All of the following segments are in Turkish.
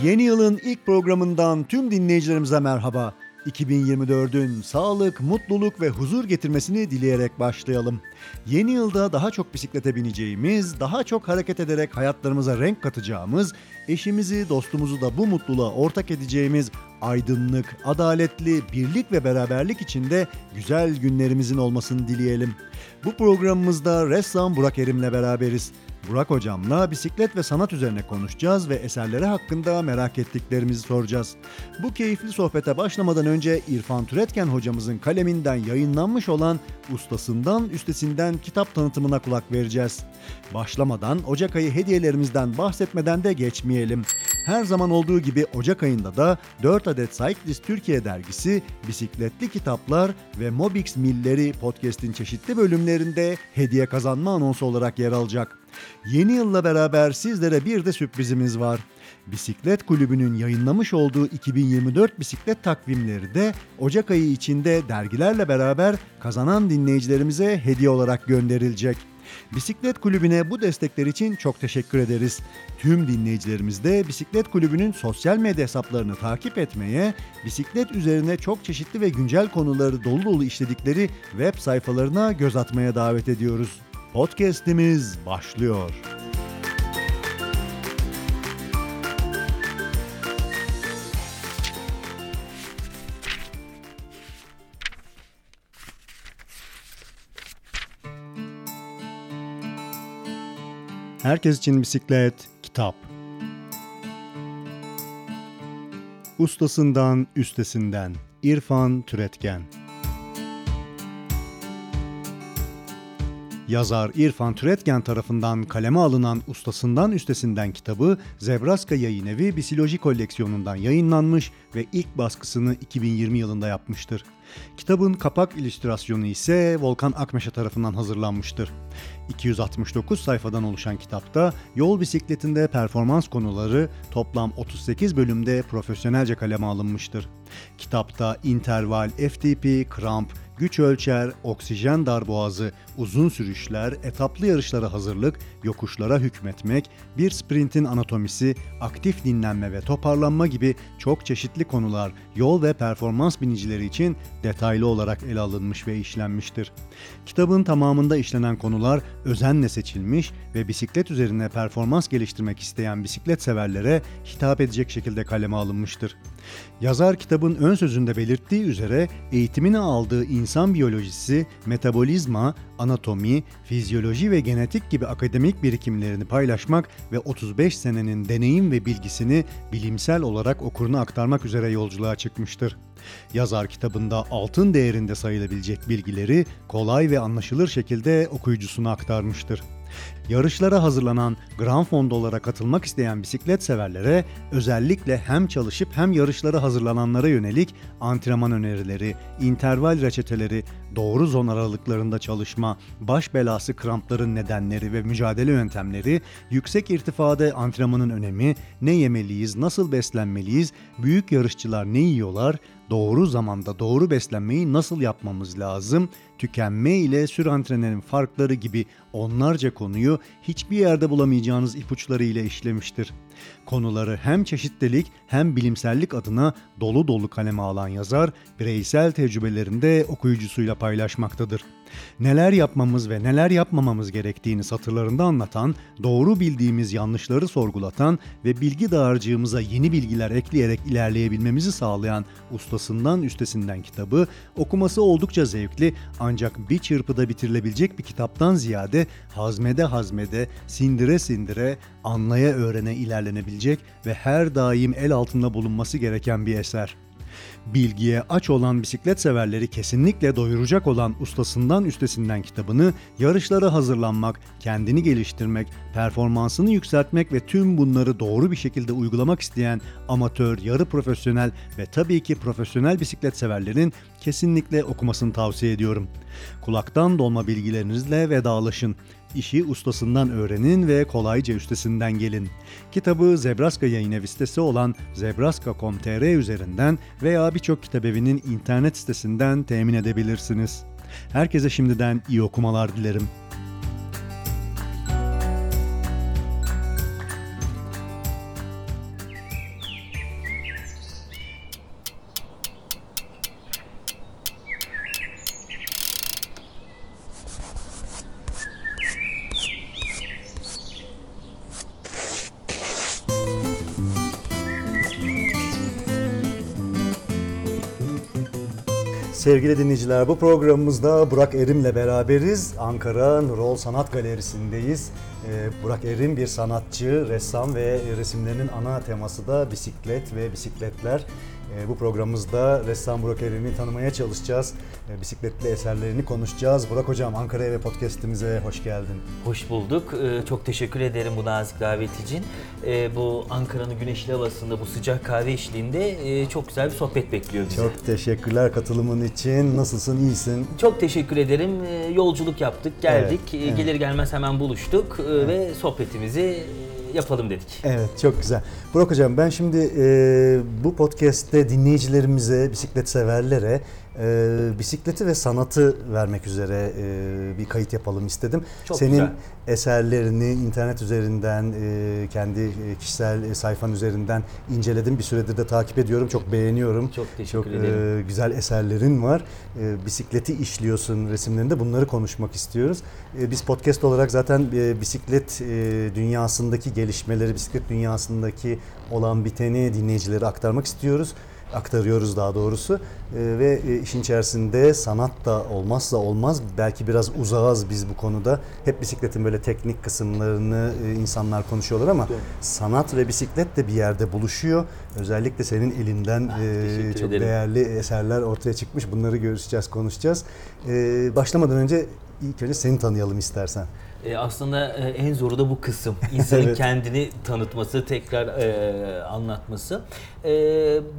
Yeni yılın ilk programından tüm dinleyicilerimize merhaba. 2024'ün sağlık, mutluluk ve huzur getirmesini dileyerek başlayalım. Yeni yılda daha çok bisiklete bineceğimiz, daha çok hareket ederek hayatlarımıza renk katacağımız, eşimizi, dostumuzu da bu mutluluğa ortak edeceğimiz aydınlık, adaletli, birlik ve beraberlik içinde güzel günlerimizin olmasını dileyelim. Bu programımızda ressam Burak Erim'le beraberiz. Burak hocamla bisiklet ve sanat üzerine konuşacağız ve eserleri hakkında merak ettiklerimizi soracağız. Bu keyifli sohbete başlamadan önce İrfan Türetken hocamızın kaleminden yayınlanmış olan Ustasından Üstesinden kitap tanıtımına kulak vereceğiz. Başlamadan Ocak ayı hediyelerimizden bahsetmeden de geçmeyelim. Her zaman olduğu gibi Ocak ayında da 4 adet Cyclist Türkiye dergisi, bisikletli kitaplar ve Mobix Milleri podcast'in çeşitli bölümlerinde hediye kazanma anonsu olarak yer alacak. Yeni yılla beraber sizlere bir de sürprizimiz var. Bisiklet Kulübü'nün yayınlamış olduğu 2024 bisiklet takvimleri de Ocak ayı içinde dergilerle beraber kazanan dinleyicilerimize hediye olarak gönderilecek. Bisiklet Kulübü'ne bu destekler için çok teşekkür ederiz. Tüm dinleyicilerimiz de Bisiklet Kulübü'nün sosyal medya hesaplarını takip etmeye, bisiklet üzerine çok çeşitli ve güncel konuları dolu dolu işledikleri web sayfalarına göz atmaya davet ediyoruz. Podcast'imiz başlıyor. Herkes için bisiklet, kitap. Ustasından, üstesinden. İrfan Türetken. Yazar İrfan Türetken tarafından kaleme alınan Ustasından Üstesinden kitabı Zebraska Yayın Evi Bisiloji koleksiyonundan yayınlanmış ve ilk baskısını 2020 yılında yapmıştır. Kitabın kapak illüstrasyonu ise Volkan Akmeşe tarafından hazırlanmıştır. 269 sayfadan oluşan kitapta yol bisikletinde performans konuları toplam 38 bölümde profesyonelce kaleme alınmıştır. Kitapta interval, FTP, kramp, güç ölçer, oksijen darboğazı, uzun sürüşler, etaplı yarışlara hazırlık, yokuşlara hükmetmek, bir sprintin anatomisi, aktif dinlenme ve toparlanma gibi çok çeşitli konular yol ve performans binicileri için detaylı olarak ele alınmış ve işlenmiştir. Kitabın tamamında işlenen konular özenle seçilmiş ve bisiklet üzerine performans geliştirmek isteyen bisiklet severlere hitap edecek şekilde kaleme alınmıştır. Yazar kitabın ön sözünde belirttiği üzere eğitimini aldığı insan biyolojisi, metabolizma, anatomi, fizyoloji ve genetik gibi akademik birikimlerini paylaşmak ve 35 senenin deneyim ve bilgisini bilimsel olarak okuruna aktarmak üzere yolculuğa çıkmıştır. Yazar kitabında altın değerinde sayılabilecek bilgileri kolay ve anlaşılır şekilde okuyucusuna aktarmıştır. Yarışlara hazırlanan Grand Fondolara katılmak isteyen bisiklet severlere özellikle hem çalışıp hem yarışlara hazırlananlara yönelik antrenman önerileri, interval reçeteleri, doğru zon aralıklarında çalışma, baş belası krampların nedenleri ve mücadele yöntemleri, yüksek irtifada antrenmanın önemi, ne yemeliyiz, nasıl beslenmeliyiz, büyük yarışçılar ne yiyorlar, doğru zamanda doğru beslenmeyi nasıl yapmamız lazım, tükenme ile sür antrenerin farkları gibi onlarca konuyu hiçbir yerde bulamayacağınız ipuçları ile işlemiştir. Konuları hem çeşitlilik hem bilimsellik adına dolu dolu kaleme alan yazar, bireysel tecrübelerinde okuyucusuyla paylaşmaktadır. Neler yapmamız ve neler yapmamamız gerektiğini satırlarında anlatan, doğru bildiğimiz yanlışları sorgulatan ve bilgi dağarcığımıza yeni bilgiler ekleyerek ilerleyebilmemizi sağlayan ustasından üstesinden kitabı okuması oldukça zevkli ancak bir çırpıda bitirilebilecek bir kitaptan ziyade hazmede hazmede, sindire sindire, anlaya öğrene ilerlenebilecek ve her daim el altında bulunması gereken bir eser. Bilgiye aç olan bisiklet severleri kesinlikle doyuracak olan ustasından üstesinden kitabını yarışlara hazırlanmak, kendini geliştirmek, performansını yükseltmek ve tüm bunları doğru bir şekilde uygulamak isteyen amatör, yarı profesyonel ve tabii ki profesyonel bisiklet severlerin kesinlikle okumasını tavsiye ediyorum. Kulaktan dolma bilgilerinizle vedalaşın. İşi ustasından öğrenin ve kolayca üstesinden gelin. Kitabı Zebraska yayın evi sitesi olan zebraska.com.tr üzerinden veya birçok kitabevinin internet sitesinden temin edebilirsiniz. Herkese şimdiden iyi okumalar dilerim. Sevgili dinleyiciler bu programımızda Burak Erim'le beraberiz. Ankara Nurol Sanat Galerisi'ndeyiz. Ee, Burak Erim bir sanatçı, ressam ve resimlerinin ana teması da bisiklet ve bisikletler. Ee, bu programımızda ressam Burak Erim'i tanımaya çalışacağız. Ee, bisikletli eserlerini konuşacağız. Burak Hocam Ankara'ya ve podcastimize hoş geldin. Hoş bulduk. Ee, Çok teşekkür ederim bu nazik davet için. Bu Ankara'nın güneşli havasında, bu sıcak kahve eşliğinde e, çok güzel bir sohbet bekliyor bizi. Çok teşekkürler katılımın için. Nasılsın, iyisin? Çok teşekkür ederim. Yolculuk yaptık, geldik. Evet, evet. Gelir gelmez hemen buluştuk ee, ve sohbetimizi e, yapalım dedik. Evet çok güzel. Burak Hocam ben şimdi e, bu podcast'te dinleyicilerimize, bisiklet severlere e, bisikleti ve sanatı vermek üzere e, bir kayıt yapalım istedim. Çok Senin güzel. eserlerini internet üzerinden, e, kendi e, kişisel e, sayfan üzerinden inceledim. Bir süredir de takip ediyorum. Çok beğeniyorum. Çok teşekkür Çok ederim. e, güzel eserlerin var. E, bisikleti işliyorsun resimlerinde. Bunları konuşmak istiyoruz. E, biz podcast olarak zaten e, bisiklet e, dünyasındaki gelişmeleri, bisiklet dünyasındaki olan biteni dinleyicilere aktarmak istiyoruz. Aktarıyoruz daha doğrusu. E, ve e, işin içerisinde sanat da olmazsa olmaz. Belki biraz uzağız biz bu konuda. Hep bisikletin böyle teknik kısımlarını e, insanlar konuşuyorlar ama Doğru. sanat ve bisiklet de bir yerde buluşuyor. Özellikle senin elinden e, teşekkür çok ederim. değerli eserler ortaya çıkmış. Bunları görüşeceğiz, konuşacağız. E, başlamadan önce ilk önce seni tanıyalım istersen. Ee, aslında e, en zoru da bu kısım. İnsanın Evet. kendini tanıtması, tekrar e, anlatması. E,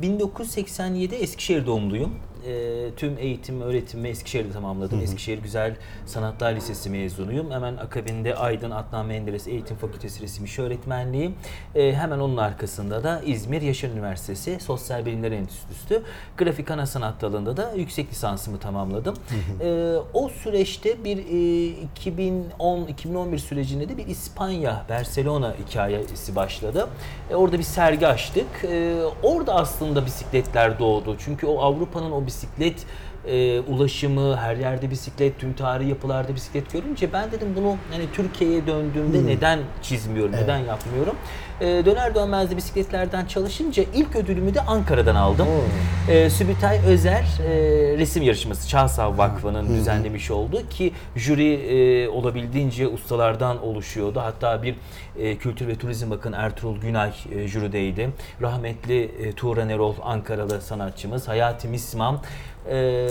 1987 Eskişehir doğumluyum. E, tüm eğitim, öğretimimi Eskişehir'de tamamladım. Eskişehir Güzel Sanatlar Lisesi mezunuyum. Hemen akabinde Aydın Adnan Menderes Eğitim Fakültesi Resim İş Öğretmenliği. E, hemen onun arkasında da İzmir Yaşar Üniversitesi Sosyal Bilimler Enstitüsü. Grafik ana sanat dalında da yüksek lisansımı tamamladım. E, o süreçte bir e, 2010-2011 sürecinde de bir İspanya, Barcelona hikayesi başladı. E, orada bir sergi açtık. E, orada aslında bisikletler doğdu. Çünkü o Avrupa'nın o bisiklet e, ulaşımı, her yerde bisiklet, tüm tarihi yapılarda bisiklet görünce ben dedim bunu hani Türkiye'ye döndüğümde neden çizmiyorum, neden yapmıyorum? E, döner dönmez de bisikletlerden çalışınca ilk ödülümü de Ankara'dan aldım. E, Sübütay Özer e, resim yarışması Çağsav Vakfı'nın düzenlemiş olduğu ki jüri e, olabildiğince ustalardan oluşuyordu. Hatta bir e, Kültür ve Turizm Bakın Ertuğrul Günay e, jürideydi. Rahmetli e, Tuğra Erol Ankaralı sanatçımız, Hayati Mismam, e,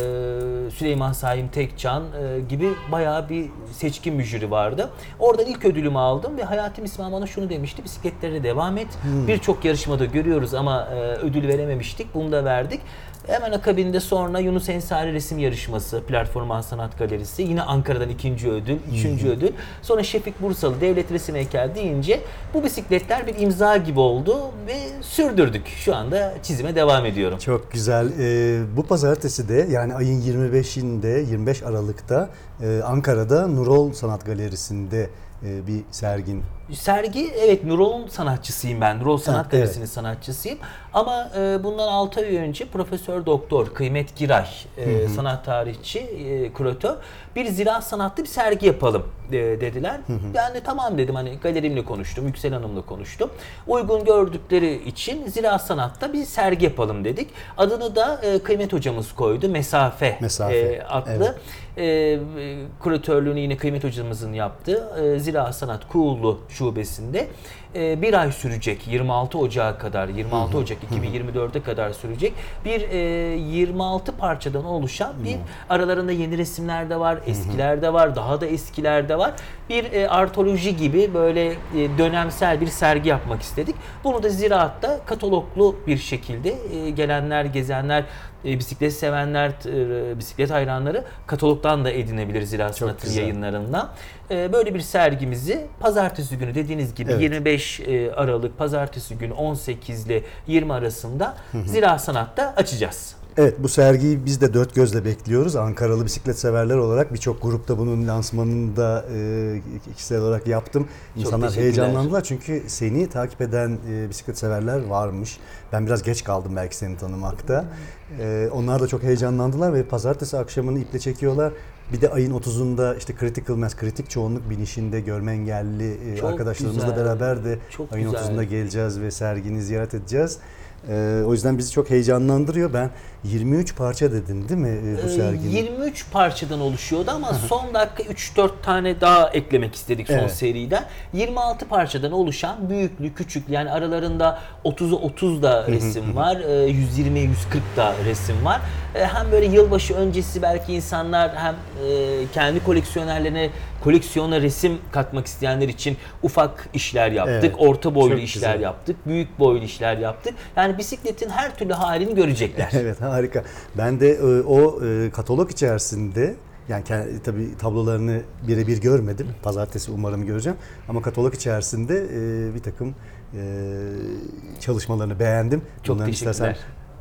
Süleyman Saim Tekcan e, gibi bayağı bir seçkin bir jüri vardı. Oradan ilk ödülümü aldım ve Hayati Mismam bana şunu demişti. Bisikletlere devam et. Birçok yarışmada görüyoruz ama e, ödül verememiştik. Bunu da verdik. Hemen akabinde sonra Yunus Ensari Resim Yarışması, Platform Sanat Galerisi. Yine Ankara'dan ikinci ödül, üçüncü ödül. Sonra Şefik Bursalı Devlet Resim Heykel deyince bu bisikletler bir imza gibi oldu ve sürdürdük. Şu anda çizime devam ediyorum. Çok güzel. Ee, bu pazartesi de yani ayın 25'inde 25 Aralık'ta e, Ankara'da Nurol Sanat Galeri'sinde e, bir sergin. Sergi evet Nurol'un sanatçısıyım ben. Nurol Sanat Ha, Galerisi'nin sanatçısıyım. Ama e, bundan 6 ay önce Profesör Doktor Kıymet Giray, e, sanat tarihçi, e, kuratör bir ziraat sanatlı bir sergi yapalım e, dediler. Ben de tamam dedim hani galerimle konuştum, Yüksel Hanım'la konuştum. Uygun gördükleri için ziraat sanatta bir sergi yapalım dedik. Adını da e, Kıymet hocamız koydu. Mesafe, Mesafe, e, adlı. evet. E, e, kuratörlüğünü yine Kıymet hocamızın yaptığı e, Ziraat Sanat Kuğulu şubesinde e, bir ay sürecek. 26 Ocağı kadar 26 Ocak 2024'e kadar sürecek. Bir e, 26 parçadan oluşan bir aralarında yeni resimler de var eskiler de var daha da eskiler de var. Bir e, artoloji gibi böyle e, dönemsel bir sergi yapmak istedik. Bunu da Ziraat'ta kataloglu bir şekilde e, gelenler gezenler e, bisiklet sevenler, e, bisiklet hayranları katalogdan da edinebilir Ziraat Sanat'ın yayınlarından. E, böyle bir sergimizi pazartesi günü dediğiniz gibi Evet. 25 e, Aralık pazartesi günü 18 ile 20 arasında Ziraat Sanat'ta açacağız. Evet bu sergiyi biz de dört gözle bekliyoruz. Ankaralı bisiklet severler olarak birçok grupta bunun lansmanını da e, kişisel olarak yaptım. İnsanlar heyecanlandılar çünkü seni takip eden e, bisiklet severler varmış. Ben biraz geç kaldım belki seni tanımakta. E, onlar da çok heyecanlandılar ve pazartesi akşamını iple çekiyorlar. Bir de ayın 30'unda işte Critical Mass, kritik çoğunluk binişinde görme engelli e, Çok arkadaşlarımızla güzel, beraber de çok ayın güzel. 30'unda geleceğiz ve sergini ziyaret edeceğiz. Ee, o yüzden bizi çok heyecanlandırıyor. Ben 23 parça dedin değil mi e, bu Ee, serginin? 23 parçadan oluşuyordu ama son dakika 3-4 tane daha eklemek istedik son Evet. seriden. 26 parçadan oluşan büyüklü, küçüklü yani aralarında 30'u 30 da resim var, 120 140 da resim var. E, Hem böyle yılbaşı öncesi belki insanlar hem e, kendi koleksiyonerlerine koleksiyona resim katmak isteyenler için ufak işler yaptık. Evet, Orta boylu işler güzel. yaptık. Büyük boylu işler yaptık. Yani bisikletin her türlü halini görecekler. Evet harika. Ben de e, o e, katalog içerisinde yani ke- tabii tablolarını birebir görmedim. Pazartesi umarım göreceğim. Ama katalog içerisinde e, bir takım e, çalışmalarını beğendim. Çok Bunların teşekkürler. istersen,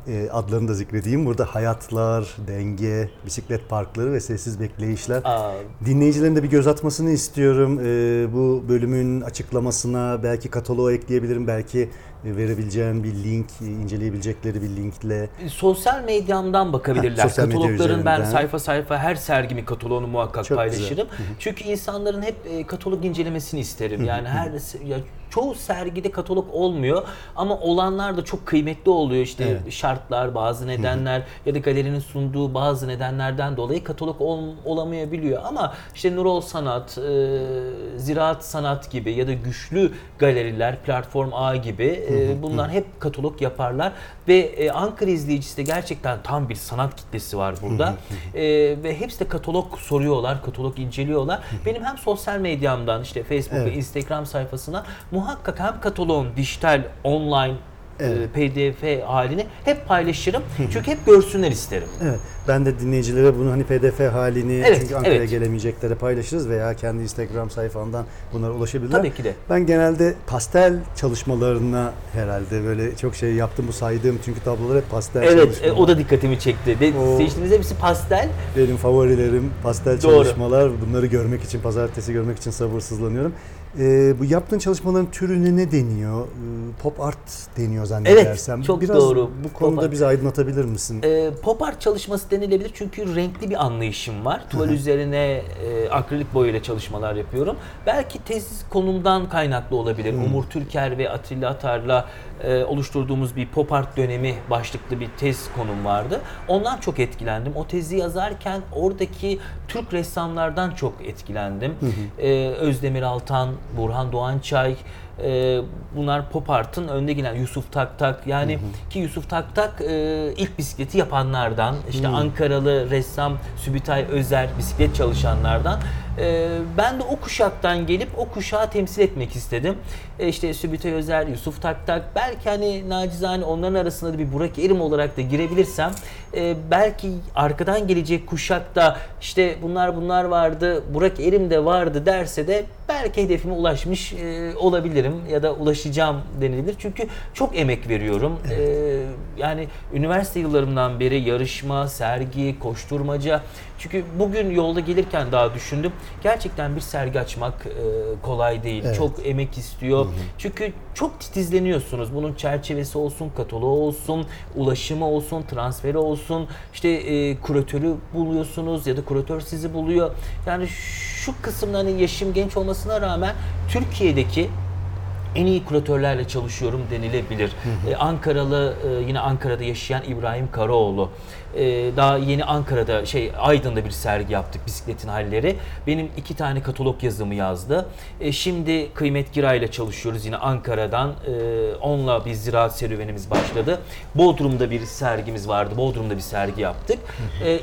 e, adlarını da zikredeyim. Burada hayatlar, denge, bisiklet parkları ve sessiz bekleyişler. Aa, Dinleyicilerin de bir göz atmasını istiyorum. Ee, bu bölümün açıklamasına belki kataloğa ekleyebilirim. Belki e, verebileceğim bir link, e, inceleyebilecekleri bir linkle. Sosyal medyamdan bakabilirler. Ha, sosyal Katalogların ben sayfa sayfa her sergimi kataloğunu muhakkak Çok paylaşırım. Çünkü insanların hep e, katalog incelemesini isterim. Yani her ya çoğu sergide katalog olmuyor ama olanlar da çok kıymetli oluyor. İşte Evet. şartlar, bazı nedenler ya da galerinin sunduğu bazı nedenlerden dolayı katalog ol- olamayabiliyor. Ama işte Nurol Sanat, e, Ziraat Sanat gibi ya da güçlü galeriler, Platform A gibi e, bunlar hep katalog yaparlar ve e, Ankara izleyicisi de gerçekten tam bir sanat kitlesi var burada. E, ve hepsi de katalog soruyorlar, katalog inceliyorlar. Benim hem sosyal medyamdan işte Facebook ve Evet. Instagram sayfasına muhakkak hem kataloğun dijital, online Evet. e, PDF halini hep paylaşırım. Çünkü hep görsünler isterim. Evet. Ben de dinleyicilere bunu hani PDF halini Evet, çünkü Ankara'ya evet. gelemeyeceklere paylaşırız veya kendi Instagram sayfamdan bunlara ulaşabilirler. Tabii ki de. Ben genelde pastel çalışmalarına herhalde böyle çok şey yaptım bu saydığım çünkü tablolar hep pastel Evet, çalışmalar. e, o da dikkatimi çekti. O- seçtiğiniz hepsi pastel. Benim favorilerim pastel Doğru. çalışmalar. Bunları görmek için, pazartesi görmek için sabırsızlanıyorum. Ee, bu yaptığın çalışmaların türüne ne deniyor? Ee, pop art deniyor zannedersem. çok Biraz doğru. bu konuda bizi aydınlatabilir misin? E, pop art çalışması denilebilir çünkü renkli bir anlayışım var. Tuval üzerine e, akrilik boyayla çalışmalar yapıyorum. Belki tez konumdan kaynaklı olabilir. Umur Türker ve Atilla Atar'la e, oluşturduğumuz bir pop art dönemi başlıklı bir tez konum vardı. Ondan çok etkilendim. O tezi yazarken oradaki Türk ressamlardan çok etkilendim. E, Özdemir Altan, Burhan Doğançay, e, bunlar pop art'ın önde gelen Yusuf Taktak yani ki Yusuf Taktak e, ilk bisikleti yapanlardan işte Ankaralı ressam Sübitay Özer bisiklet çalışanlardan E, ben de o kuşaktan gelip o kuşağı temsil etmek istedim. E, işte Sübitay Özer, Yusuf Taktak belki hani nacizane onların arasında da bir Burak Erim olarak da girebilirsem e, belki arkadan gelecek kuşak da işte bunlar bunlar vardı Burak Erim de vardı derse de belki hedefime ulaşmış e, olabilirim ya da ulaşacağım denilebilir. Çünkü çok emek veriyorum. E, yani üniversite yıllarımdan beri yarışma, sergi, koşturmaca. Çünkü bugün yolda gelirken daha düşündüm. Gerçekten bir sergi açmak e, kolay değil. Evet. Çok emek istiyor. Çünkü çok titizleniyorsunuz. Bunun çerçevesi olsun, kataloğu olsun, ulaşımı olsun, transferi olsun. İşte e, kuratörü buluyorsunuz ya da kuratör sizi buluyor. Yani şu kısımda hani yaşım genç olmasına rağmen Türkiye'deki en iyi kuratörlerle çalışıyorum denilebilir. Ee, Ankaralı e, yine Ankara'da yaşayan İbrahim Karaoğlu. Ee, daha yeni Ankara'da şey Aydın'da bir sergi yaptık bisikletin halleri. Benim iki tane katalog yazımı yazdı. Ee, şimdi Kıymet Giray ile çalışıyoruz yine Ankara'dan. Ee, onunla bir ziraat serüvenimiz başladı. Bodrum'da bir sergimiz vardı. Bodrum'da bir sergi yaptık.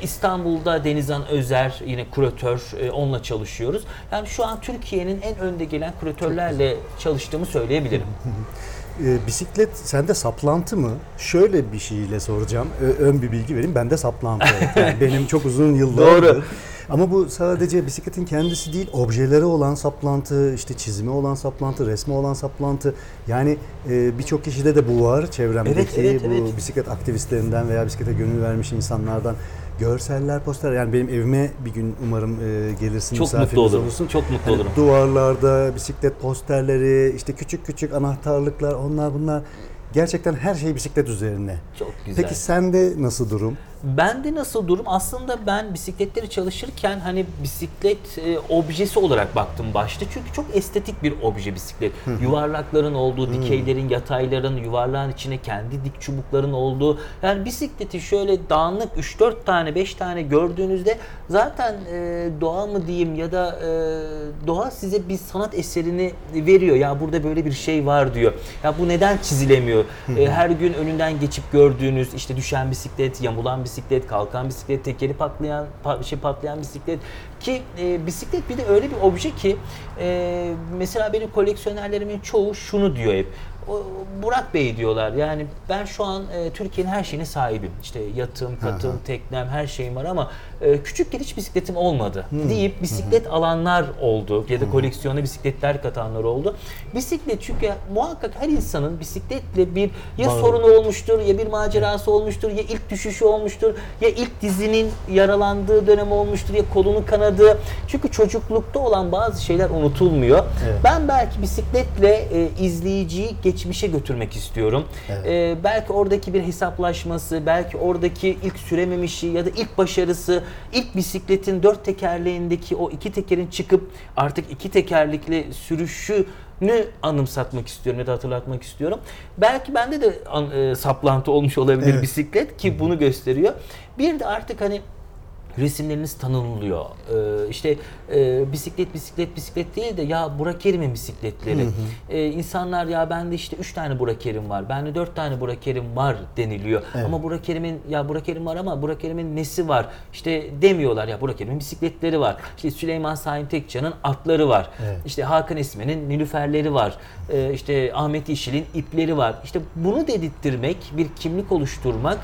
İstanbul'da Denizhan Özer yine kuratör e, onunla çalışıyoruz. Yani şu an Türkiye'nin en önde gelen kuratörlerle çalıştığımı söyleyebilirim. Ee, bisiklet sende saplantı mı? Şöyle bir şeyle soracağım. Ö- ön bir bilgi vereyim. Bende saplantı. evet. Yani benim çok uzun yıllardır. Doğru. Ama bu sadece bisikletin kendisi değil, objelere olan saplantı, işte çizime olan saplantı, resme olan saplantı. Yani e, birçok kişide de bu var çevremdeki Evet, evet, bu evet. bisiklet aktivistlerinden veya bisiklete gönül vermiş insanlardan görseller, poster. Yani benim evime bir gün umarım e, gelirsin, Çok mutlu olurum. olursun. Çok mutlu Hani olurum. Duvarlarda bisiklet posterleri, işte küçük küçük anahtarlıklar, onlar bunlar. Gerçekten her şey bisiklet üzerine. Çok güzel. Peki sende nasıl durum? Bende nasıl durum? Aslında ben bisikletleri çalışırken hani bisiklet e, objesi olarak baktım başta. Çünkü çok estetik bir obje bisiklet. Yuvarlakların olduğu, dikeylerin, yatayların, yuvarlağın içine kendi dik çubukların olduğu. Yani bisikleti şöyle dağınık 3-4 tane, 5 tane gördüğünüzde zaten e, doğa mı diyeyim ya da e, doğa size bir sanat eserini veriyor. Ya burada böyle bir şey var diyor. Ya bu neden çizilemiyor? E, her gün önünden geçip gördüğünüz işte düşen bisiklet, yamulan bisiklet, kalkan bisiklet, tekeri patlayan pa- şey patlayan bisiklet ki e, bisiklet bir de öyle bir obje ki e, mesela benim koleksiyonerlerimin çoğu şunu diyor hep. Burak Bey diyorlar yani ben şu an e, Türkiye'nin her şeyine sahibim. İşte yatım, katım, teknem her şeyim var ama e, küçükken hiç bisikletim olmadı deyip bisiklet alanlar oldu ya da koleksiyona bisikletler katanlar oldu. Bisiklet çünkü muhakkak her insanın bisikletle bir ya Bağ- sorunu olmuştur ya bir macerası olmuştur ya ilk düşüşü olmuştur ya ilk dizinin yaralandığı dönem olmuştur ya kolunu kanadığı. Çünkü çocuklukta olan bazı şeyler unutulmuyor. Evet. Ben belki bisikletle e, izleyiciyi geçmişe götürmek istiyorum. Evet. E, belki oradaki bir hesaplaşması, belki oradaki ilk sürememişi ya da ilk başarısı, ilk bisikletin dört tekerleğindeki o iki tekerin çıkıp artık iki tekerlekli sürüşünü anımsatmak istiyorum ya da hatırlatmak istiyorum. Belki bende de an- e, saplantı olmuş olabilir Evet. bisiklet ki bunu gösteriyor. Bir de artık hani resimleriniz tanınılıyor. Ee, işte e, bisiklet bisiklet bisiklet değil de ya Burak Kerim'in bisikletleri. Ee, insanlar ya bende işte 3 tane Burak Kerim var. Bende 4 tane Burak Kerim var deniliyor. Evet. Ama Burak Kerim'in ya Burak Kerim var ama Burak Kerim'in nesi var? İşte demiyorlar ya Burak Kerim'in bisikletleri var. İşte Süleyman Saim Tekcan'ın atları var. Evet. İşte Hakan Esmen'in nilüferleri var. Ee, işte Ahmet Yeşil'in ipleri var. İşte bunu dedirttirmek, bir kimlik oluşturmak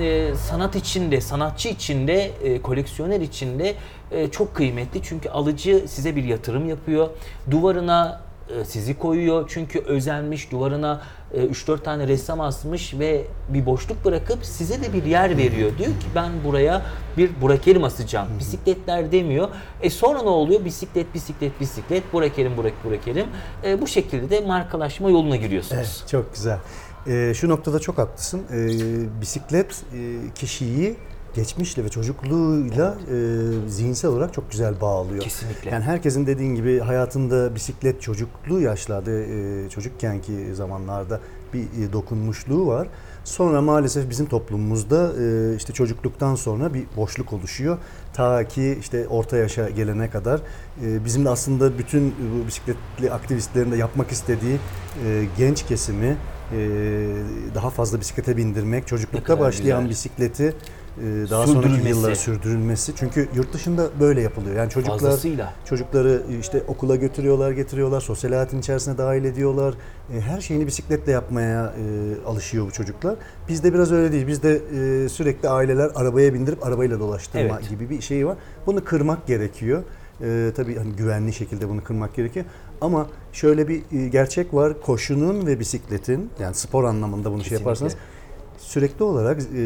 e, sanat içinde, sanatçı içinde, e, koleksiyoner içinde e, çok kıymetli. Çünkü alıcı size bir yatırım yapıyor. Duvarına e, sizi koyuyor. Çünkü özenmiş duvarına e, 3-4 tane ressam asmış ve bir boşluk bırakıp size de bir yer veriyor. Diyor ki ben buraya bir Burak Erim asacağım. Bisikletler demiyor. E sonra ne oluyor? Bisiklet, bisiklet, bisiklet. Burak Erim, Burak, Burak Erim. E, bu şekilde de markalaşma yoluna giriyorsunuz. Evet, çok güzel. Ee, şu noktada çok haklısın. Ee, bisiklet e, kişiyi geçmişle ve çocukluğuyla e, zihinsel olarak çok güzel bağlıyor. Kesinlikle. Yani herkesin dediğin gibi hayatında bisiklet çocukluğu yaşlarda, e, çocukkenki zamanlarda bir e, dokunmuşluğu var. Sonra maalesef bizim toplumumuzda e, işte çocukluktan sonra bir boşluk oluşuyor. Ta ki işte orta yaşa gelene kadar e, bizim de aslında bütün bu bisikletli aktivistlerin de yapmak istediği e, genç kesimi e, daha fazla bisiklete bindirmek, çocuklukta başlayan güzel. bisikleti e, daha sonraki yıllara sürdürülmesi. Çünkü yurt dışında böyle yapılıyor. Yani çocuklar Fazlasıyla. Çocukları işte okula götürüyorlar, getiriyorlar, sosyal hayatın içerisine dahil ediyorlar. E, Her şeyini bisikletle yapmaya e, alışıyor bu çocuklar. Bizde biraz öyle değil. Bizde e, sürekli aileler arabaya bindirip arabayla dolaştırma Evet. gibi bir şey var. Bunu kırmak gerekiyor. E, tabii hani güvenli şekilde bunu kırmak gerekiyor. Ama şöyle bir e, gerçek var. Koşunun ve bisikletin yani spor anlamında bunu şey Kesinlikle. yaparsanız sürekli olarak e,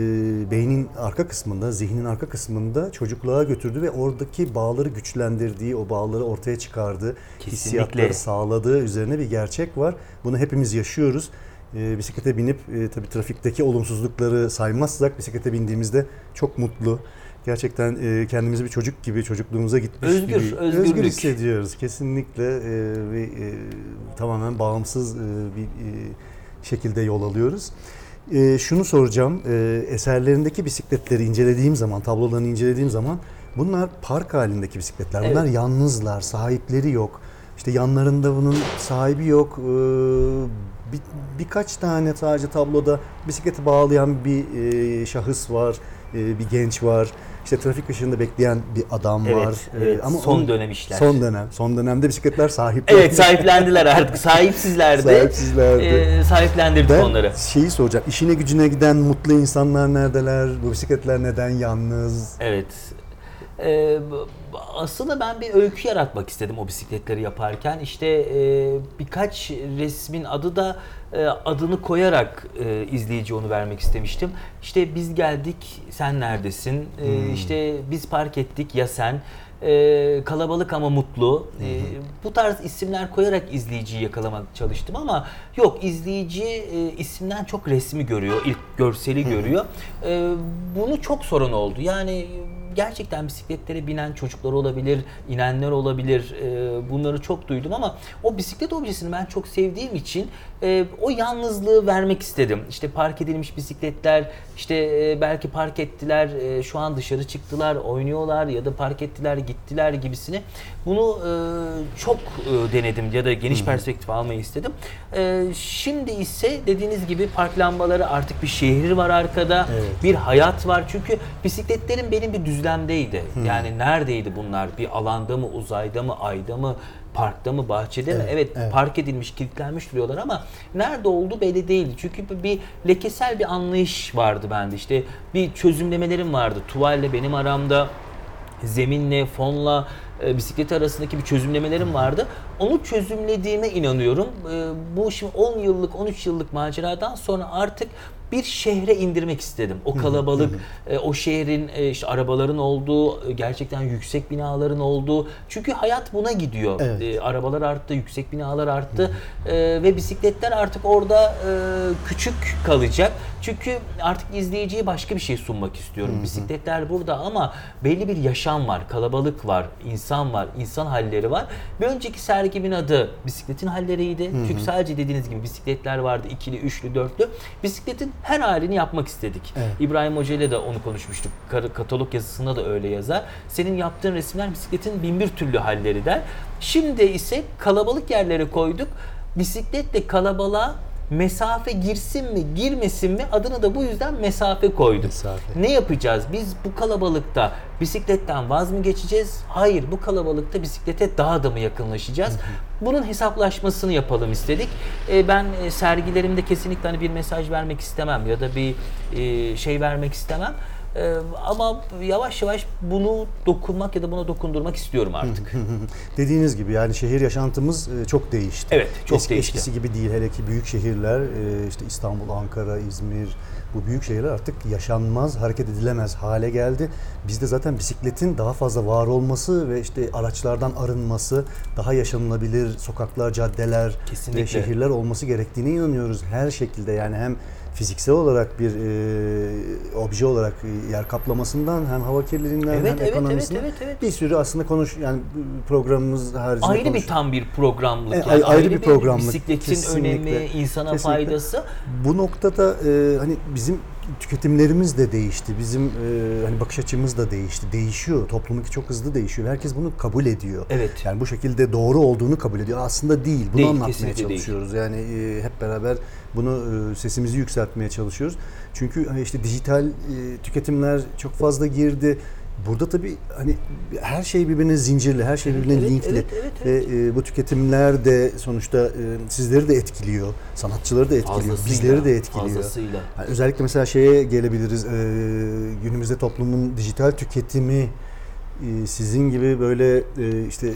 beynin arka kısmında, zihnin arka kısmında çocukluğa götürdü ve oradaki bağları güçlendirdiği, o bağları ortaya çıkardığı, Kesinlikle. hissiyatları sağladığı üzerine bir gerçek var. Bunu hepimiz yaşıyoruz. E, bisiklete binip e, tabii trafikteki olumsuzlukları saymazsak bisiklete bindiğimizde çok mutlu. Gerçekten e, kendimizi bir çocuk gibi, çocukluğumuza gitmiş Özgür, gibi özgürlük. hissediyoruz. Kesinlikle e, ve e, tamamen bağımsız e, bir e, şekilde yol alıyoruz. E, şunu soracağım, e, eserlerindeki bisikletleri incelediğim zaman, tablolarını incelediğim zaman bunlar park halindeki bisikletler. Bunlar Evet. yalnızlar, sahipleri yok. İşte yanlarında bunun sahibi yok. E, bir, birkaç tane sadece tabloda bisikleti bağlayan bir e, şahıs var, e, bir genç var. İşte trafik ışığında bekleyen bir adam Evet, var. E, evet. Son onun- dönem işler. Son dönem. Son dönemde bisikletler sahipler. Evet sahiplendiler artık. Sahipsizlerdi. Sahipsizlerdi. Ee, sahiplendirdik Ben onları. şeyi soracağım. İşine gücüne giden mutlu insanlar neredeler? Bu bisikletler neden yalnız? Evet. B- aslında ben bir öykü yaratmak istedim o bisikletleri yaparken. İşte e, birkaç resmin adı da e, adını koyarak e, izleyici onu vermek istemiştim. İşte biz geldik, sen neredesin? E, Hmm. İşte biz park ettik, ya sen? e, kalabalık ama mutlu. E, bu tarz isimler koyarak izleyiciyi yakalamak çalıştım ama yok izleyici e, isimden çok resmi görüyor, ilk görseli görüyor. E, bunu çok sorun oldu. Yani gerçekten bisikletlere binen çocuklar olabilir, inenler olabilir. E, bunları çok duydum ama o bisiklet objesini ben çok sevdiğim için e, o yalnızlığı vermek istedim. İşte park edilmiş bisikletler, işte e, belki park ettiler, e, şu an dışarı çıktılar, oynuyorlar ya da park ettiler, gittiler gibisini. Bunu e, çok e, denedim ya da geniş perspektif almayı istedim. E, şimdi ise dediğiniz gibi park lambaları artık bir şehir var arkada, Evet. bir hayat var. Çünkü bisikletlerim benim bir düzlemdeydi. Yani neredeydi bunlar? Bir alanda mı, uzayda mı, ayda mı, parkta mı, bahçede mi? Evet, Evet, evet. park edilmiş, kilitlenmiş duruyorlar ama nerede olduğu belli değildi. Çünkü bir- bir lekesel bir anlayış vardı bende. İşte bir çözümlemelerim vardı. Tuvalle benim aramda zeminle, fonla, e, bisiklet arasındaki bir çözümlemelerim vardı. Onu çözümlediğime inanıyorum. E, bu şimdi 10 yıllık, 13 yıllık maceradan sonra artık bir şehre indirmek istedim. O kalabalık, e, o şehrin e, işte arabaların olduğu, e, gerçekten yüksek binaların olduğu. Çünkü hayat buna gidiyor. Evet. E, arabalar arttı, yüksek binalar arttı E, ve bisikletler artık orada e, küçük kalacak. Çünkü artık izleyiciye başka bir şey sunmak istiyorum. Bisikletler burada ama belli bir yaşam var, kalabalık var, insan var, insan halleri var. Bir önceki sergimin adı bisikletin halleriydi. Çünkü sadece dediğiniz gibi bisikletler vardı, ikili, üçlü, dörtlü. Bisikletin her halini yapmak istedik. Evet. İbrahim Hoca ile de onu konuşmuştuk. Katalog yazısında da öyle yazar. Senin yaptığın resimler bisikletin bin bir türlü halleri der. Şimdi ise kalabalık yerlere koyduk. Bisikletle kalabalığa mesafe girsin mi girmesin mi adını da bu yüzden mesafe koyduk. Mesafe. Ne yapacağız? Biz bu kalabalıkta bisikletten vaz mı geçeceğiz? Hayır bu kalabalıkta bisiklete daha da mı yakınlaşacağız? Bunun hesaplaşmasını yapalım istedik. Ee, ben e, sergilerimde kesinlikle hani bir mesaj vermek istemem ya da bir e, şey vermek istemem. Ee, ama yavaş yavaş bunu dokunmak ya da buna dokundurmak istiyorum artık. Dediğiniz gibi yani şehir yaşantımız e, çok değişti. Evet, çok Eski- değişti. Eskisi gibi değil hele ki büyük şehirler e, işte İstanbul, Ankara, İzmir bu büyük şehirler artık yaşanmaz, hareket edilemez hale geldi. Bizde zaten bisikletin daha fazla var olması ve işte araçlardan arınması, daha yaşanılabilir sokaklar, caddeler Kesinlikle. ve şehirler olması gerektiğine inanıyoruz her şekilde. Yani hem fiziksel olarak bir e, obje olarak yer kaplamasından hem hava kirliliğinden Evet, hem evet, ekonomisinden evet, evet, evet. bir sürü aslında konuş yani programımız haricinde ayrı konuş- bir tam bir programlık. E, yani ayrı bir programlık, Bisikletin kesinlikle. önemi, insana Kesinlikle. faydası. Bu noktada e, hani bizim tüketimlerimiz de değişti. Bizim e, hani bakış açımız da değişti. Değişiyor. Toplumunki çok hızlı değişiyor. Herkes bunu kabul ediyor. Evet. Yani bu şekilde doğru olduğunu kabul ediyor. Aslında değil. Bunu Değil, anlatmaya kesinlikle değil. çalışıyoruz. Yani e, hep beraber bunu e, sesimizi yükseltmeye çalışıyoruz. Çünkü hani işte dijital e, tüketimler çok fazla girdi. Burada tabii hani her şey birbirine zincirli, her şey birbirine evet, linkli. evet, evet, evet. Ve e, bu tüketimler de sonuçta e, sizleri de etkiliyor, sanatçıları da etkiliyor, Fazlasıyla, bizleri de etkiliyor. Fazlasıyla. Yani özellikle mesela şeye gelebiliriz. e, günümüzde toplumun dijital tüketimi e, sizin gibi böyle e, işte e,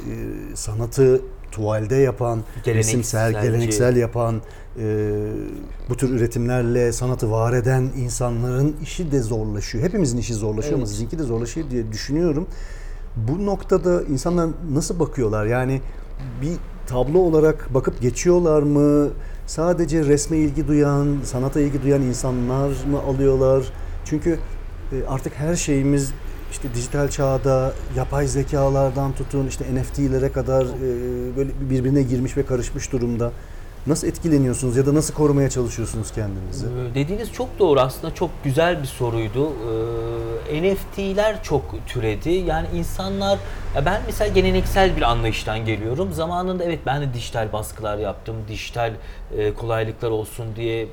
sanatı tuvalde yapan, resimsel, Gelenekselci. geleneksel yapan, e, bu tür üretimlerle sanatı var eden insanların işi de zorlaşıyor. Hepimizin işi zorlaşıyor ama Evet. sizinki de zorlaşıyor diye düşünüyorum. Bu noktada insanlar nasıl bakıyorlar? Yani bir tablo olarak bakıp geçiyorlar mı? Sadece resme ilgi duyan, sanata ilgi duyan insanlar mı alıyorlar? Çünkü e, artık her şeyimiz işte dijital çağda yapay zekalardan tutun işte NFT'lere kadar e, böyle birbirine girmiş ve karışmış durumda. Nasıl etkileniyorsunuz ya da nasıl korumaya çalışıyorsunuz kendinizi? Ee, Dediğiniz çok doğru aslında çok güzel bir soruydu. Ee, NFT'ler çok türedi. Yani insanlar ya ben mesela geleneksel bir anlayıştan geliyorum. Zamanında evet ben de dijital baskılar yaptım. Dijital e, kolaylıklar olsun diye e,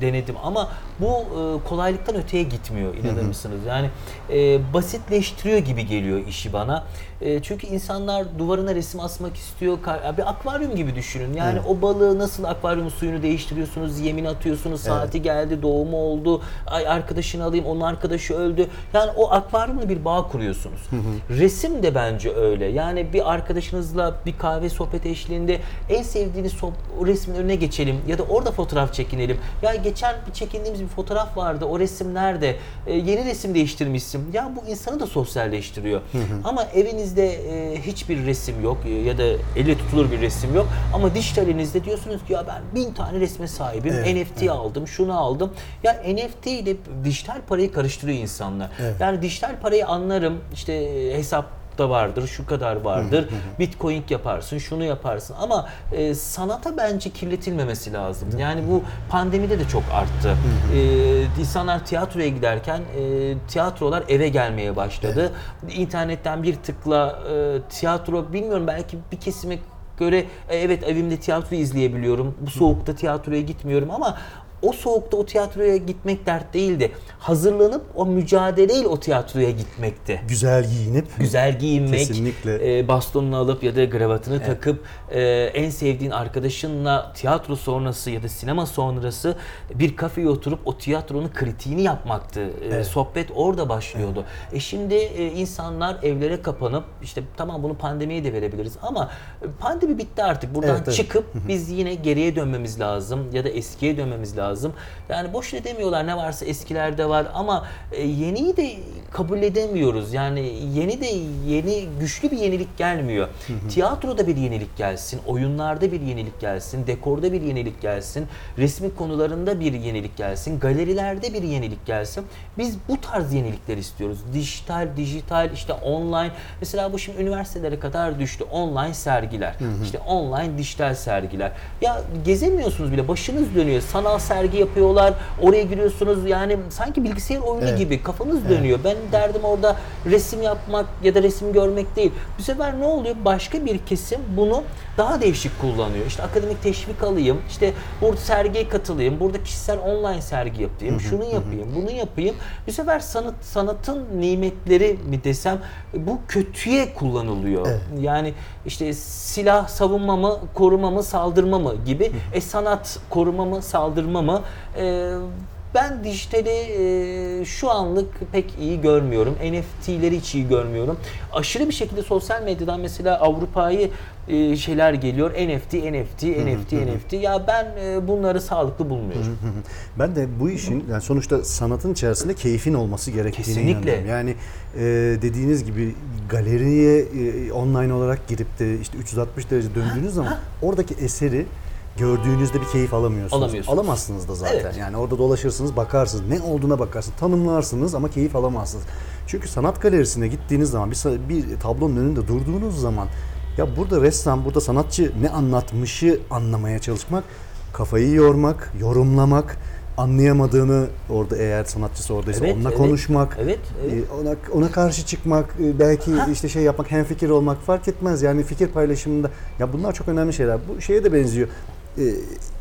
denedim ama bu e, kolaylıktan öteye gitmiyor inanır mısınız? Yani e, basitleştiriyor gibi geliyor işi bana. E, çünkü insanlar duvarına resim asmak istiyor. Bir akvaryum gibi düşünün. Yani Evet. o balığı nasıl akvaryumun suyunu değiştiriyorsunuz, yemin atıyorsunuz, saati geldi, doğumu oldu, ay arkadaşını alayım, onun arkadaşı öldü. Yani o akvaryumla bir bağ kuruyorsunuz. Resim de bence öyle. Yani bir arkadaşınızla bir kahve sohbet eşliğinde en sevdiğiniz so- resmin önüne geçelim ya da orada fotoğraf çekinelim. Ya geçen bir çekindiğimiz bir fotoğraf vardı. O resim nerede? E, yeni resim değiştirmişsin. Ya bu insanı da sosyalleştiriyor. Ama evinizde e, hiçbir resim yok e, ya da elle tutulur bir resim yok. Ama dijitalinizde diyorsunuz ki ya ben bin tane resme sahibim. Evet, NFT aldım, şunu aldım. Ya NFT ile dijital parayı karıştırıyor insanlar. Evet. Yani dijital parayı anlarım. İşte hesap da vardır, şu kadar vardır. Bitcoin yaparsın, şunu yaparsın ama e, sanata bence kirletilmemesi lazım. Yani bu pandemide de çok arttı. E, insanlar tiyatroya giderken e, tiyatrolar eve gelmeye başladı. İnternetten bir tıkla e, tiyatro bilmiyorum belki bir kesime göre e, evet evimde tiyatro izleyebiliyorum. Bu soğukta tiyatroya gitmiyorum ama o soğukta o tiyatroya gitmek dert değildi. Hazırlanıp o mücadeleyle o tiyatroya gitmekti. Güzel giyinip Güzel giyinmek, Kesinlikle. e, bastonunu alıp ya da gravatını takıp e, en sevdiğin arkadaşınla tiyatro sonrası ya da sinema sonrası bir kafeye oturup o tiyatronun kritiğini yapmaktı. E, Sohbet orada başlıyordu. E şimdi e, insanlar evlere kapanıp işte tamam bunu pandemiye de verebiliriz ama e, pandemi bitti artık. Buradan Evet, evet. çıkıp biz yine geriye dönmemiz lazım ya da eskiye dönmemiz lazım. Yani boşuna demiyorlar ne varsa eskilerde var ama e, yeniyi de kabul edemiyoruz. Yani yeni de yeni güçlü bir yenilik gelmiyor. Tiyatroda bir yenilik gelsin, oyunlarda bir yenilik gelsin, dekorda bir yenilik gelsin, resmi konularında bir yenilik gelsin, galerilerde bir yenilik gelsin. Biz bu tarz yenilikler istiyoruz. Dijital, dijital, işte online. Mesela bu şimdi üniversitelere kadar düştü. Online sergiler. işte online dijital sergiler. Ya gezemiyorsunuz bile. Başınız dönüyor. Sanal sergi yapıyorlar. Oraya giriyorsunuz. Yani sanki bilgisayar oyunu Evet. gibi kafanız dönüyor. Ben derdim orada resim yapmak ya da resim görmek değil. Bu sefer ne oluyor? Başka bir kesim bunu daha değişik kullanıyor. İşte akademik teşvik alayım. işte burada sergiye katılayım. Burada kişisel online sergi yapayım. Şunu yapayım, bunu yapayım. Bu sefer sanat sanatın nimetleri mi desem bu kötüye kullanılıyor. Evet. Yani işte silah savunma mı, koruma mı, saldırma mı gibi. e sanat koruma mı, saldırma mı? E, ben dijitali e, şu anlık pek iyi görmüyorum. NFT'leri hiç iyi görmüyorum. Aşırı bir şekilde sosyal medyadan mesela Avrupa'yı e, şeyler geliyor. NFT, NFT, NFT, NFT. Ya ben e, bunları sağlıklı bulmuyorum. Ben de bu işin yani sonuçta sanatın içerisinde keyfin olması gerektiğine Kesinlikle. inanıyorum. Yani e, dediğiniz gibi galeriye e, online olarak girip de işte 360 derece döndüğünüz zaman oradaki eseri gördüğünüzde bir keyif alamıyorsunuz. Alamıyorsunuz. Alamazsınız da zaten. Evet. Yani orada dolaşırsınız, bakarsınız, ne olduğuna bakarsınız, tanımlarsınız ama keyif alamazsınız. Çünkü sanat galerisine gittiğiniz zaman bir, bir tablonun önünde durduğunuz zaman ya burada ressam, burada sanatçı ne anlatmışı anlamaya çalışmak, kafayı yormak, yorumlamak, anlayamadığını orada eğer sanatçısı oradaysa Evet, onunla evet. konuşmak, Evet, evet. e, ona ona karşı çıkmak, e, belki işte şey yapmak, hemfikir olmak fark etmez. Yani fikir paylaşımında ya bunlar çok önemli şeyler. Bu şeye de benziyor. E,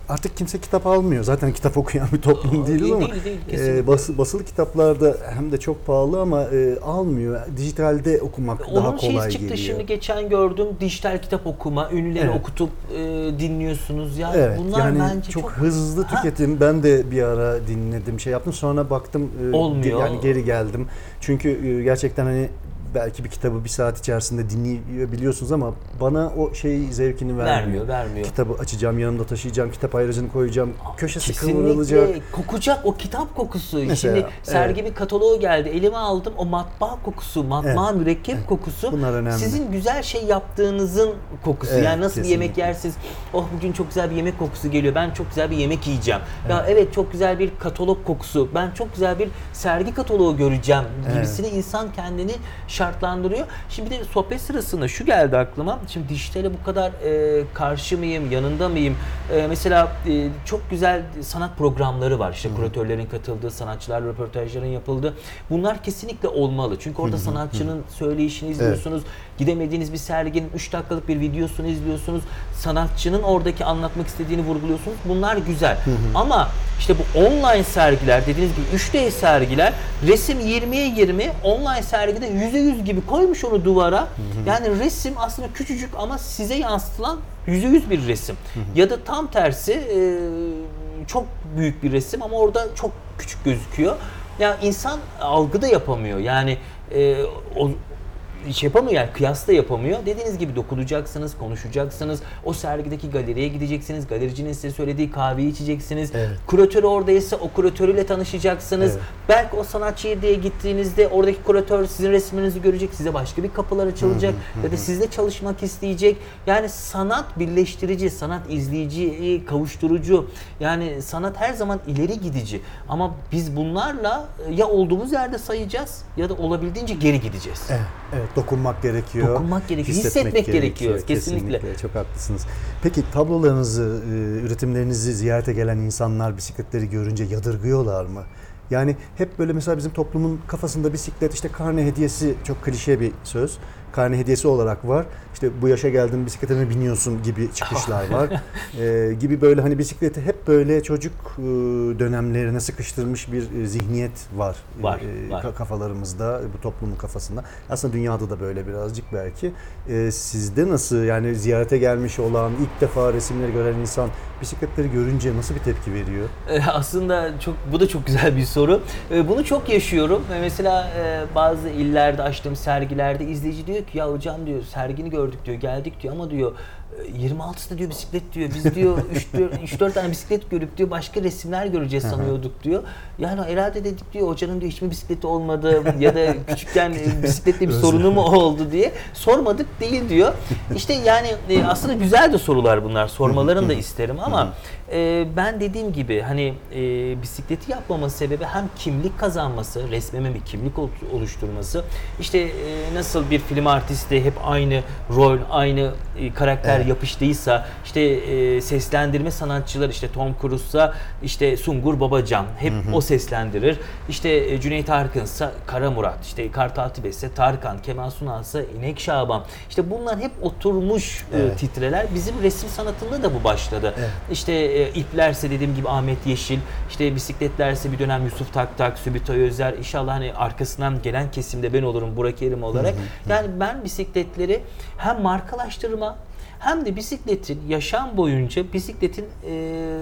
artık kimse kitap almıyor. Zaten kitap okuyan bir toplum Aa, değiliz değil, ama değil, değil, e, bası- basılı kitaplarda hem de çok pahalı ama e, almıyor. Dijitalde okumak daha Onun şeyi kolay çıktı geliyor. şimdi geçen gördüm dijital kitap okuma, ünlüleri Evet. okutup e, dinliyorsunuz ya. Evet Bunlar yani bence çok, çok, hızlı Ha. tüketim. Ben de bir ara dinledim, şey yaptım. Sonra baktım e, Olmuyor. yani geri geldim. Çünkü e, gerçekten hani belki bir kitabı bir saat içerisinde dinleyebiliyorsunuz ama bana o şey zevkini vermiyor. vermiyor, vermiyor. Kitabı açacağım, yanımda taşıyacağım, kitap ayracını koyacağım, köşesi Kesinlikle kıvrılacak. kokacak o kitap kokusu. Mesela, Şimdi sergi evet. bir kataloğu geldi. Elime aldım o matbaa kokusu, matbaa mürekkep kokusu. Bunlar önemli. Sizin güzel şey yaptığınızın kokusu. Evet, yani nasıl bir yemek kesinlikle. yersiniz? Oh bugün çok güzel bir yemek kokusu geliyor. Ben çok güzel bir yemek yiyeceğim. Ya evet çok güzel bir katalog kokusu. Ben çok güzel bir sergi kataloğu göreceğim gibisini insan kendini şartlandırıyor. Şimdi bir de sohbet sırasında şu geldi aklıma. Şimdi dijitale bu kadar e, karşı mıyım, yanında mıyım? E, mesela e, çok güzel sanat programları var. İşte kuratörlerin katıldığı, sanatçılar röportajların yapıldığı. Bunlar kesinlikle olmalı. Çünkü orada sanatçının söyleyişini izliyorsunuz. Gidemediğiniz bir serginin 3 dakikalık bir videosunu izliyorsunuz. Sanatçının oradaki anlatmak istediğini vurguluyorsunuz. Bunlar güzel. Ama işte bu online sergiler dediğiniz gibi 3D sergiler resim 20'ye 20 online sergide %100 gibi koymuş onu duvara. Yani resim aslında küçücük ama size yansıtılan %100 bir resim. Ya da tam tersi e, çok büyük bir resim ama orada çok küçük gözüküyor. Ya insan algı da yapamıyor. Yani e, o şey yapamıyor yani kıyas da yapamıyor. Dediğiniz gibi dokunacaksınız, konuşacaksınız. O sergideki galeriye gideceksiniz. Galericinin size söylediği kahveyi içeceksiniz. Evet. Kuratör oradaysa o kuratörüyle tanışacaksınız. Evet. Belki o sanatçı diye gittiğinizde oradaki kuratör sizin resimlerinizi görecek. Size başka bir kapılar açılacak. ya da sizle çalışmak isteyecek. Yani sanat birleştirici, sanat izleyici, kavuşturucu. Yani sanat her zaman ileri gidici. Ama biz bunlarla ya olduğumuz yerde sayacağız ya da olabildiğince geri gideceğiz. Evet, evet dokunmak gerekiyor. Dokunmak gerekiyor, hissetmek gerekiyor, kesinlikle. Çok haklısınız. Peki tablolarınızı, e, üretimlerinizi ziyarete gelen insanlar bisikletleri görünce yadırgıyorlar mı? Yani hep böyle mesela bizim toplumun kafasında bisiklet işte karne hediyesi çok klişe bir söz. Karne hediyesi olarak var. İşte bu yaşa geldin bisiklete mi biniyorsun gibi çıkışlar var. Ee, gibi böyle hani bisikleti hep böyle çocuk e, dönemlerine sıkıştırmış bir e, zihniyet var. Var, e, var. ka- kafalarımızda, bu toplumun kafasında. Aslında dünyada da böyle birazcık belki. Ee, sizde nasıl yani ziyarete gelmiş olan, ilk defa resimleri gören insan bisikletleri görünce nasıl bir tepki veriyor? E, Aslında çok bu da çok güzel bir soru. E, Bunu çok yaşıyorum. Mesela e, bazı illerde açtığım sergilerde izleyici diyor ki ya hocam diyor sergini gördük diyor geldik diyor ama diyor e, 26'da diyor bisiklet diyor. Biz diyor 3-4 tane bisiklet görüp diyor başka resimler göreceğiz sanıyorduk diyor. Yani herhalde dedik diyor hocanın diyor hiç mi bisikleti olmadı ya da küçükken bisikletle bir sorunu mu oldu diye sormadık değil diyor. İşte yani e, aslında güzel de sorular bunlar. Sormalarını da isterim ama e, ben dediğim gibi hani e, bisikleti yapmamın sebebi hem kimlik kazanması, resmeme bir kimlik ol- oluşturması. İşte e, nasıl bir film artisti hep aynı rol, aynı e, karakter Evet. yapıştıysa işte e, seslendirme sanatçıları işte Tom Cruise'sa işte Sungur Babacan hep o seslendirir. İşte e, Cüneyt Arkın'sa Kara Murat, işte Kartal Tibet'se Tarkan, Kemal Sunal'sa İnek Şaban. İşte bunlar hep oturmuş e, Evet. titreler. Bizim resim sanatında da bu başladı. Evet. İşte e, iplerse dediğim gibi Ahmet Yeşil, işte bisikletlerse bir dönem Yusuf Taktak, Sübitoy Özer. İnşallah hani arkasından gelen kesimde ben olurum Burak Erim olarak. Yani ben bisikletleri hem markalaştırma hem de bisikletin yaşam boyunca bisikletin e,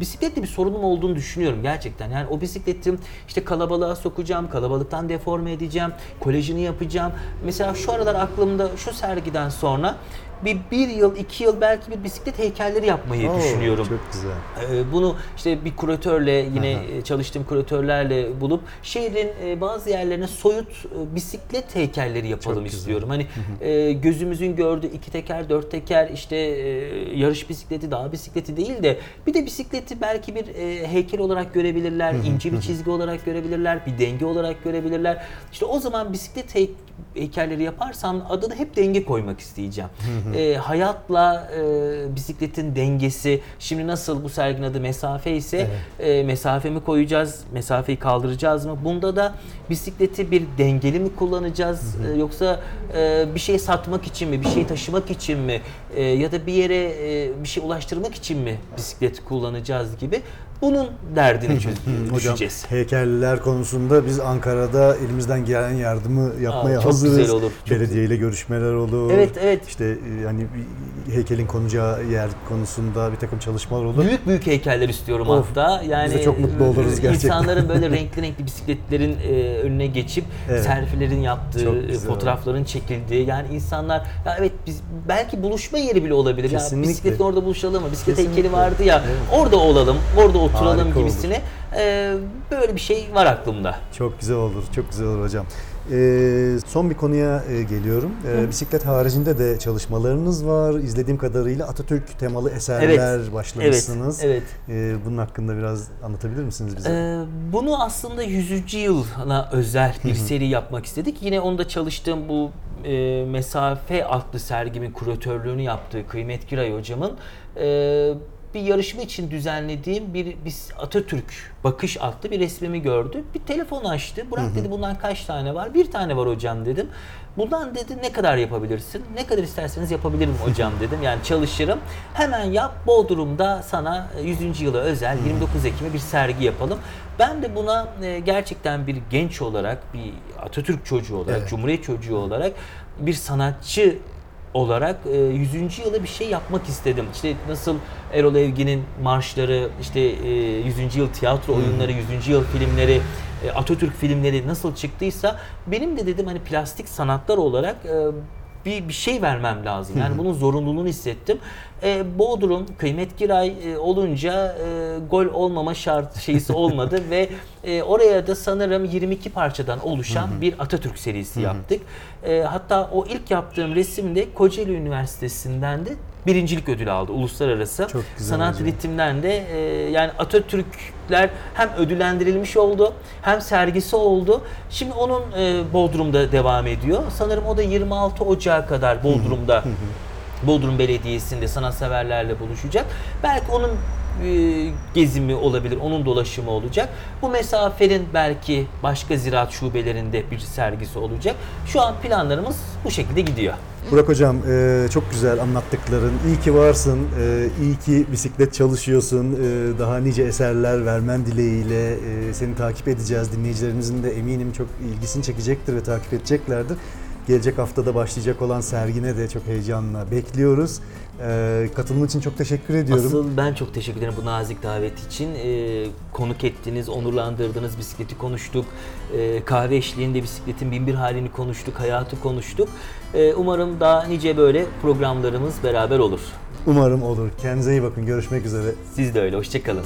bisikletle bir sorunum olduğunu düşünüyorum gerçekten. Yani o bisikletim işte kalabalığa sokacağım, kalabalıktan deforme edeceğim, kolejini yapacağım. Mesela şu aralar aklımda şu sergiden sonra bir, bir yıl, iki yıl belki bir bisiklet heykelleri yapmayı Oo, düşünüyorum. Çok güzel. Ee, Bunu işte bir kuratörle yine e, çalıştığım kuratörlerle bulup şehrin e, bazı yerlerine soyut e, bisiklet heykelleri yapalım Çok güzel. istiyorum. Hani e, gözümüzün gördüğü iki teker, dört teker işte e, yarış bisikleti, dağ bisikleti değil de bir de bisikleti belki bir e, heykel olarak görebilirler, ince bir çizgi olarak görebilirler, bir denge olarak görebilirler. İşte o zaman bisiklet hey- heykelleri yaparsam adını hep denge koymak isteyeceğim. E, hayatla e, bisikletin dengesi. Şimdi nasıl bu serginin adı mesafe ise e, mesafe mi koyacağız, mesafeyi kaldıracağız mı? Bunda da bisikleti bir dengeli mi kullanacağız E, yoksa e, bir şey satmak için mi, bir şey taşımak için mi E, ya da bir yere e, bir şey ulaştırmak için mi bisiklet kullanacağız gibi bunun derdini çöz- Hocam düşeceğiz. heykeller konusunda biz Ankara'da elimizden gelen yardımı yapmaya Aa, çok hazırız. güzel olur, çok Belediyeyle görüşmeler olur. Evet, evet. İşte e, hani bir heykelin konacağı yer konusunda bir takım çalışmalar olur. Büyük büyük heykeller istiyorum Of, hatta. Yani biz de çok mutlu oluruz e, gerçekten. İnsanların böyle renkli renkli bisikletlerin e, önüne geçip Evet. selfilerin yaptığı, e, fotoğrafların çekildiği. Yani insanlar ya evet biz belki buluşma yeri bile olabilir. Kesinlikle. Ya bisikletle orada buluşalım mı? Bisiklet Kesinlikle. heykeli vardı ya. Evet. Orada olalım, orada oturalım Harika gibisine. E, böyle bir şey var aklımda. Çok güzel olur, çok güzel olur hocam. Ee, son bir konuya e, geliyorum. Ee, bisiklet haricinde de çalışmalarınız var. İzlediğim kadarıyla Atatürk temalı eserler başlamışsınız. Evet, Ee, bunun hakkında biraz anlatabilir misiniz bize? Ee, bunu aslında 100. yılına özel bir seri yapmak istedik. Yine onda çalıştığım bu e, Mesafe adlı sergimin kuratörlüğünü yaptığı Kıymet Giray hocamın e, bir yarışma için düzenlediğim bir biz Atatürk bakış adlı bir resmimi gördü. Bir telefon açtı. Burak dedi bundan kaç tane var? Bir tane var hocam dedim. Bundan dedi ne kadar yapabilirsin? Ne kadar isterseniz yapabilirim hocam dedim. Yani çalışırım. Hemen yap. Bodrum'da sana 100. yıla özel 29 Ekim'e bir sergi yapalım. Ben de buna e, gerçekten bir genç olarak, bir Atatürk çocuğu olarak, Evet. Cumhuriyet çocuğu olarak bir sanatçı olarak e, 100. yıla bir şey yapmak istedim. İşte nasıl Erol Evgin'in marşları, işte e, 100. yıl tiyatro oyunları, 100. yıl filmleri, e, Atatürk filmleri nasıl çıktıysa benim de dedim hani plastik sanatlar olarak e, bir, bir şey vermem lazım. Yani bunun zorunluluğunu hissettim. E, Bodrum kıymet kiray e, olunca e, gol olmama şart şeysi olmadı ve e, oraya da sanırım 22 parçadan oluşan bir Atatürk serisi yaptık. E, hatta o ilk yaptığım resimde Kocaeli Üniversitesi'nden de birincilik ödülü aldı uluslararası. Çok güzel Sanat hocam. ritimden de e, yani Atatürkler hem ödüllendirilmiş oldu hem sergisi oldu. Şimdi onun e, Bodrum'da devam ediyor. Sanırım o da 26 Ocağı kadar Bodrum'da Bodrum Belediyesi'nde sanatseverlerle buluşacak. Belki onun gezimi olabilir, onun dolaşımı olacak. Bu mesafenin belki başka ziraat şubelerinde bir sergisi olacak. Şu an planlarımız bu şekilde gidiyor. Burak Hocam e, çok güzel anlattıkların. İyi ki varsın, e, iyi ki bisiklet çalışıyorsun. E, daha nice eserler vermen dileğiyle e, seni takip edeceğiz. Dinleyicilerimizin de eminim çok ilgisini çekecektir ve takip edeceklerdir. Gelecek haftada başlayacak olan sergine de çok heyecanla bekliyoruz. E, katılımın için çok teşekkür ediyorum. Asıl ben çok teşekkür ederim bu nazik davet için. Ee, konuk ettiniz, onurlandırdınız, bisikleti konuştuk. Ee, kahve eşliğinde bisikletin binbir halini konuştuk, hayatı konuştuk. Ee, umarım daha nice böyle programlarımız beraber olur. Umarım olur. Kendinize iyi bakın. Görüşmek üzere. Siz de öyle, hoşçakalın.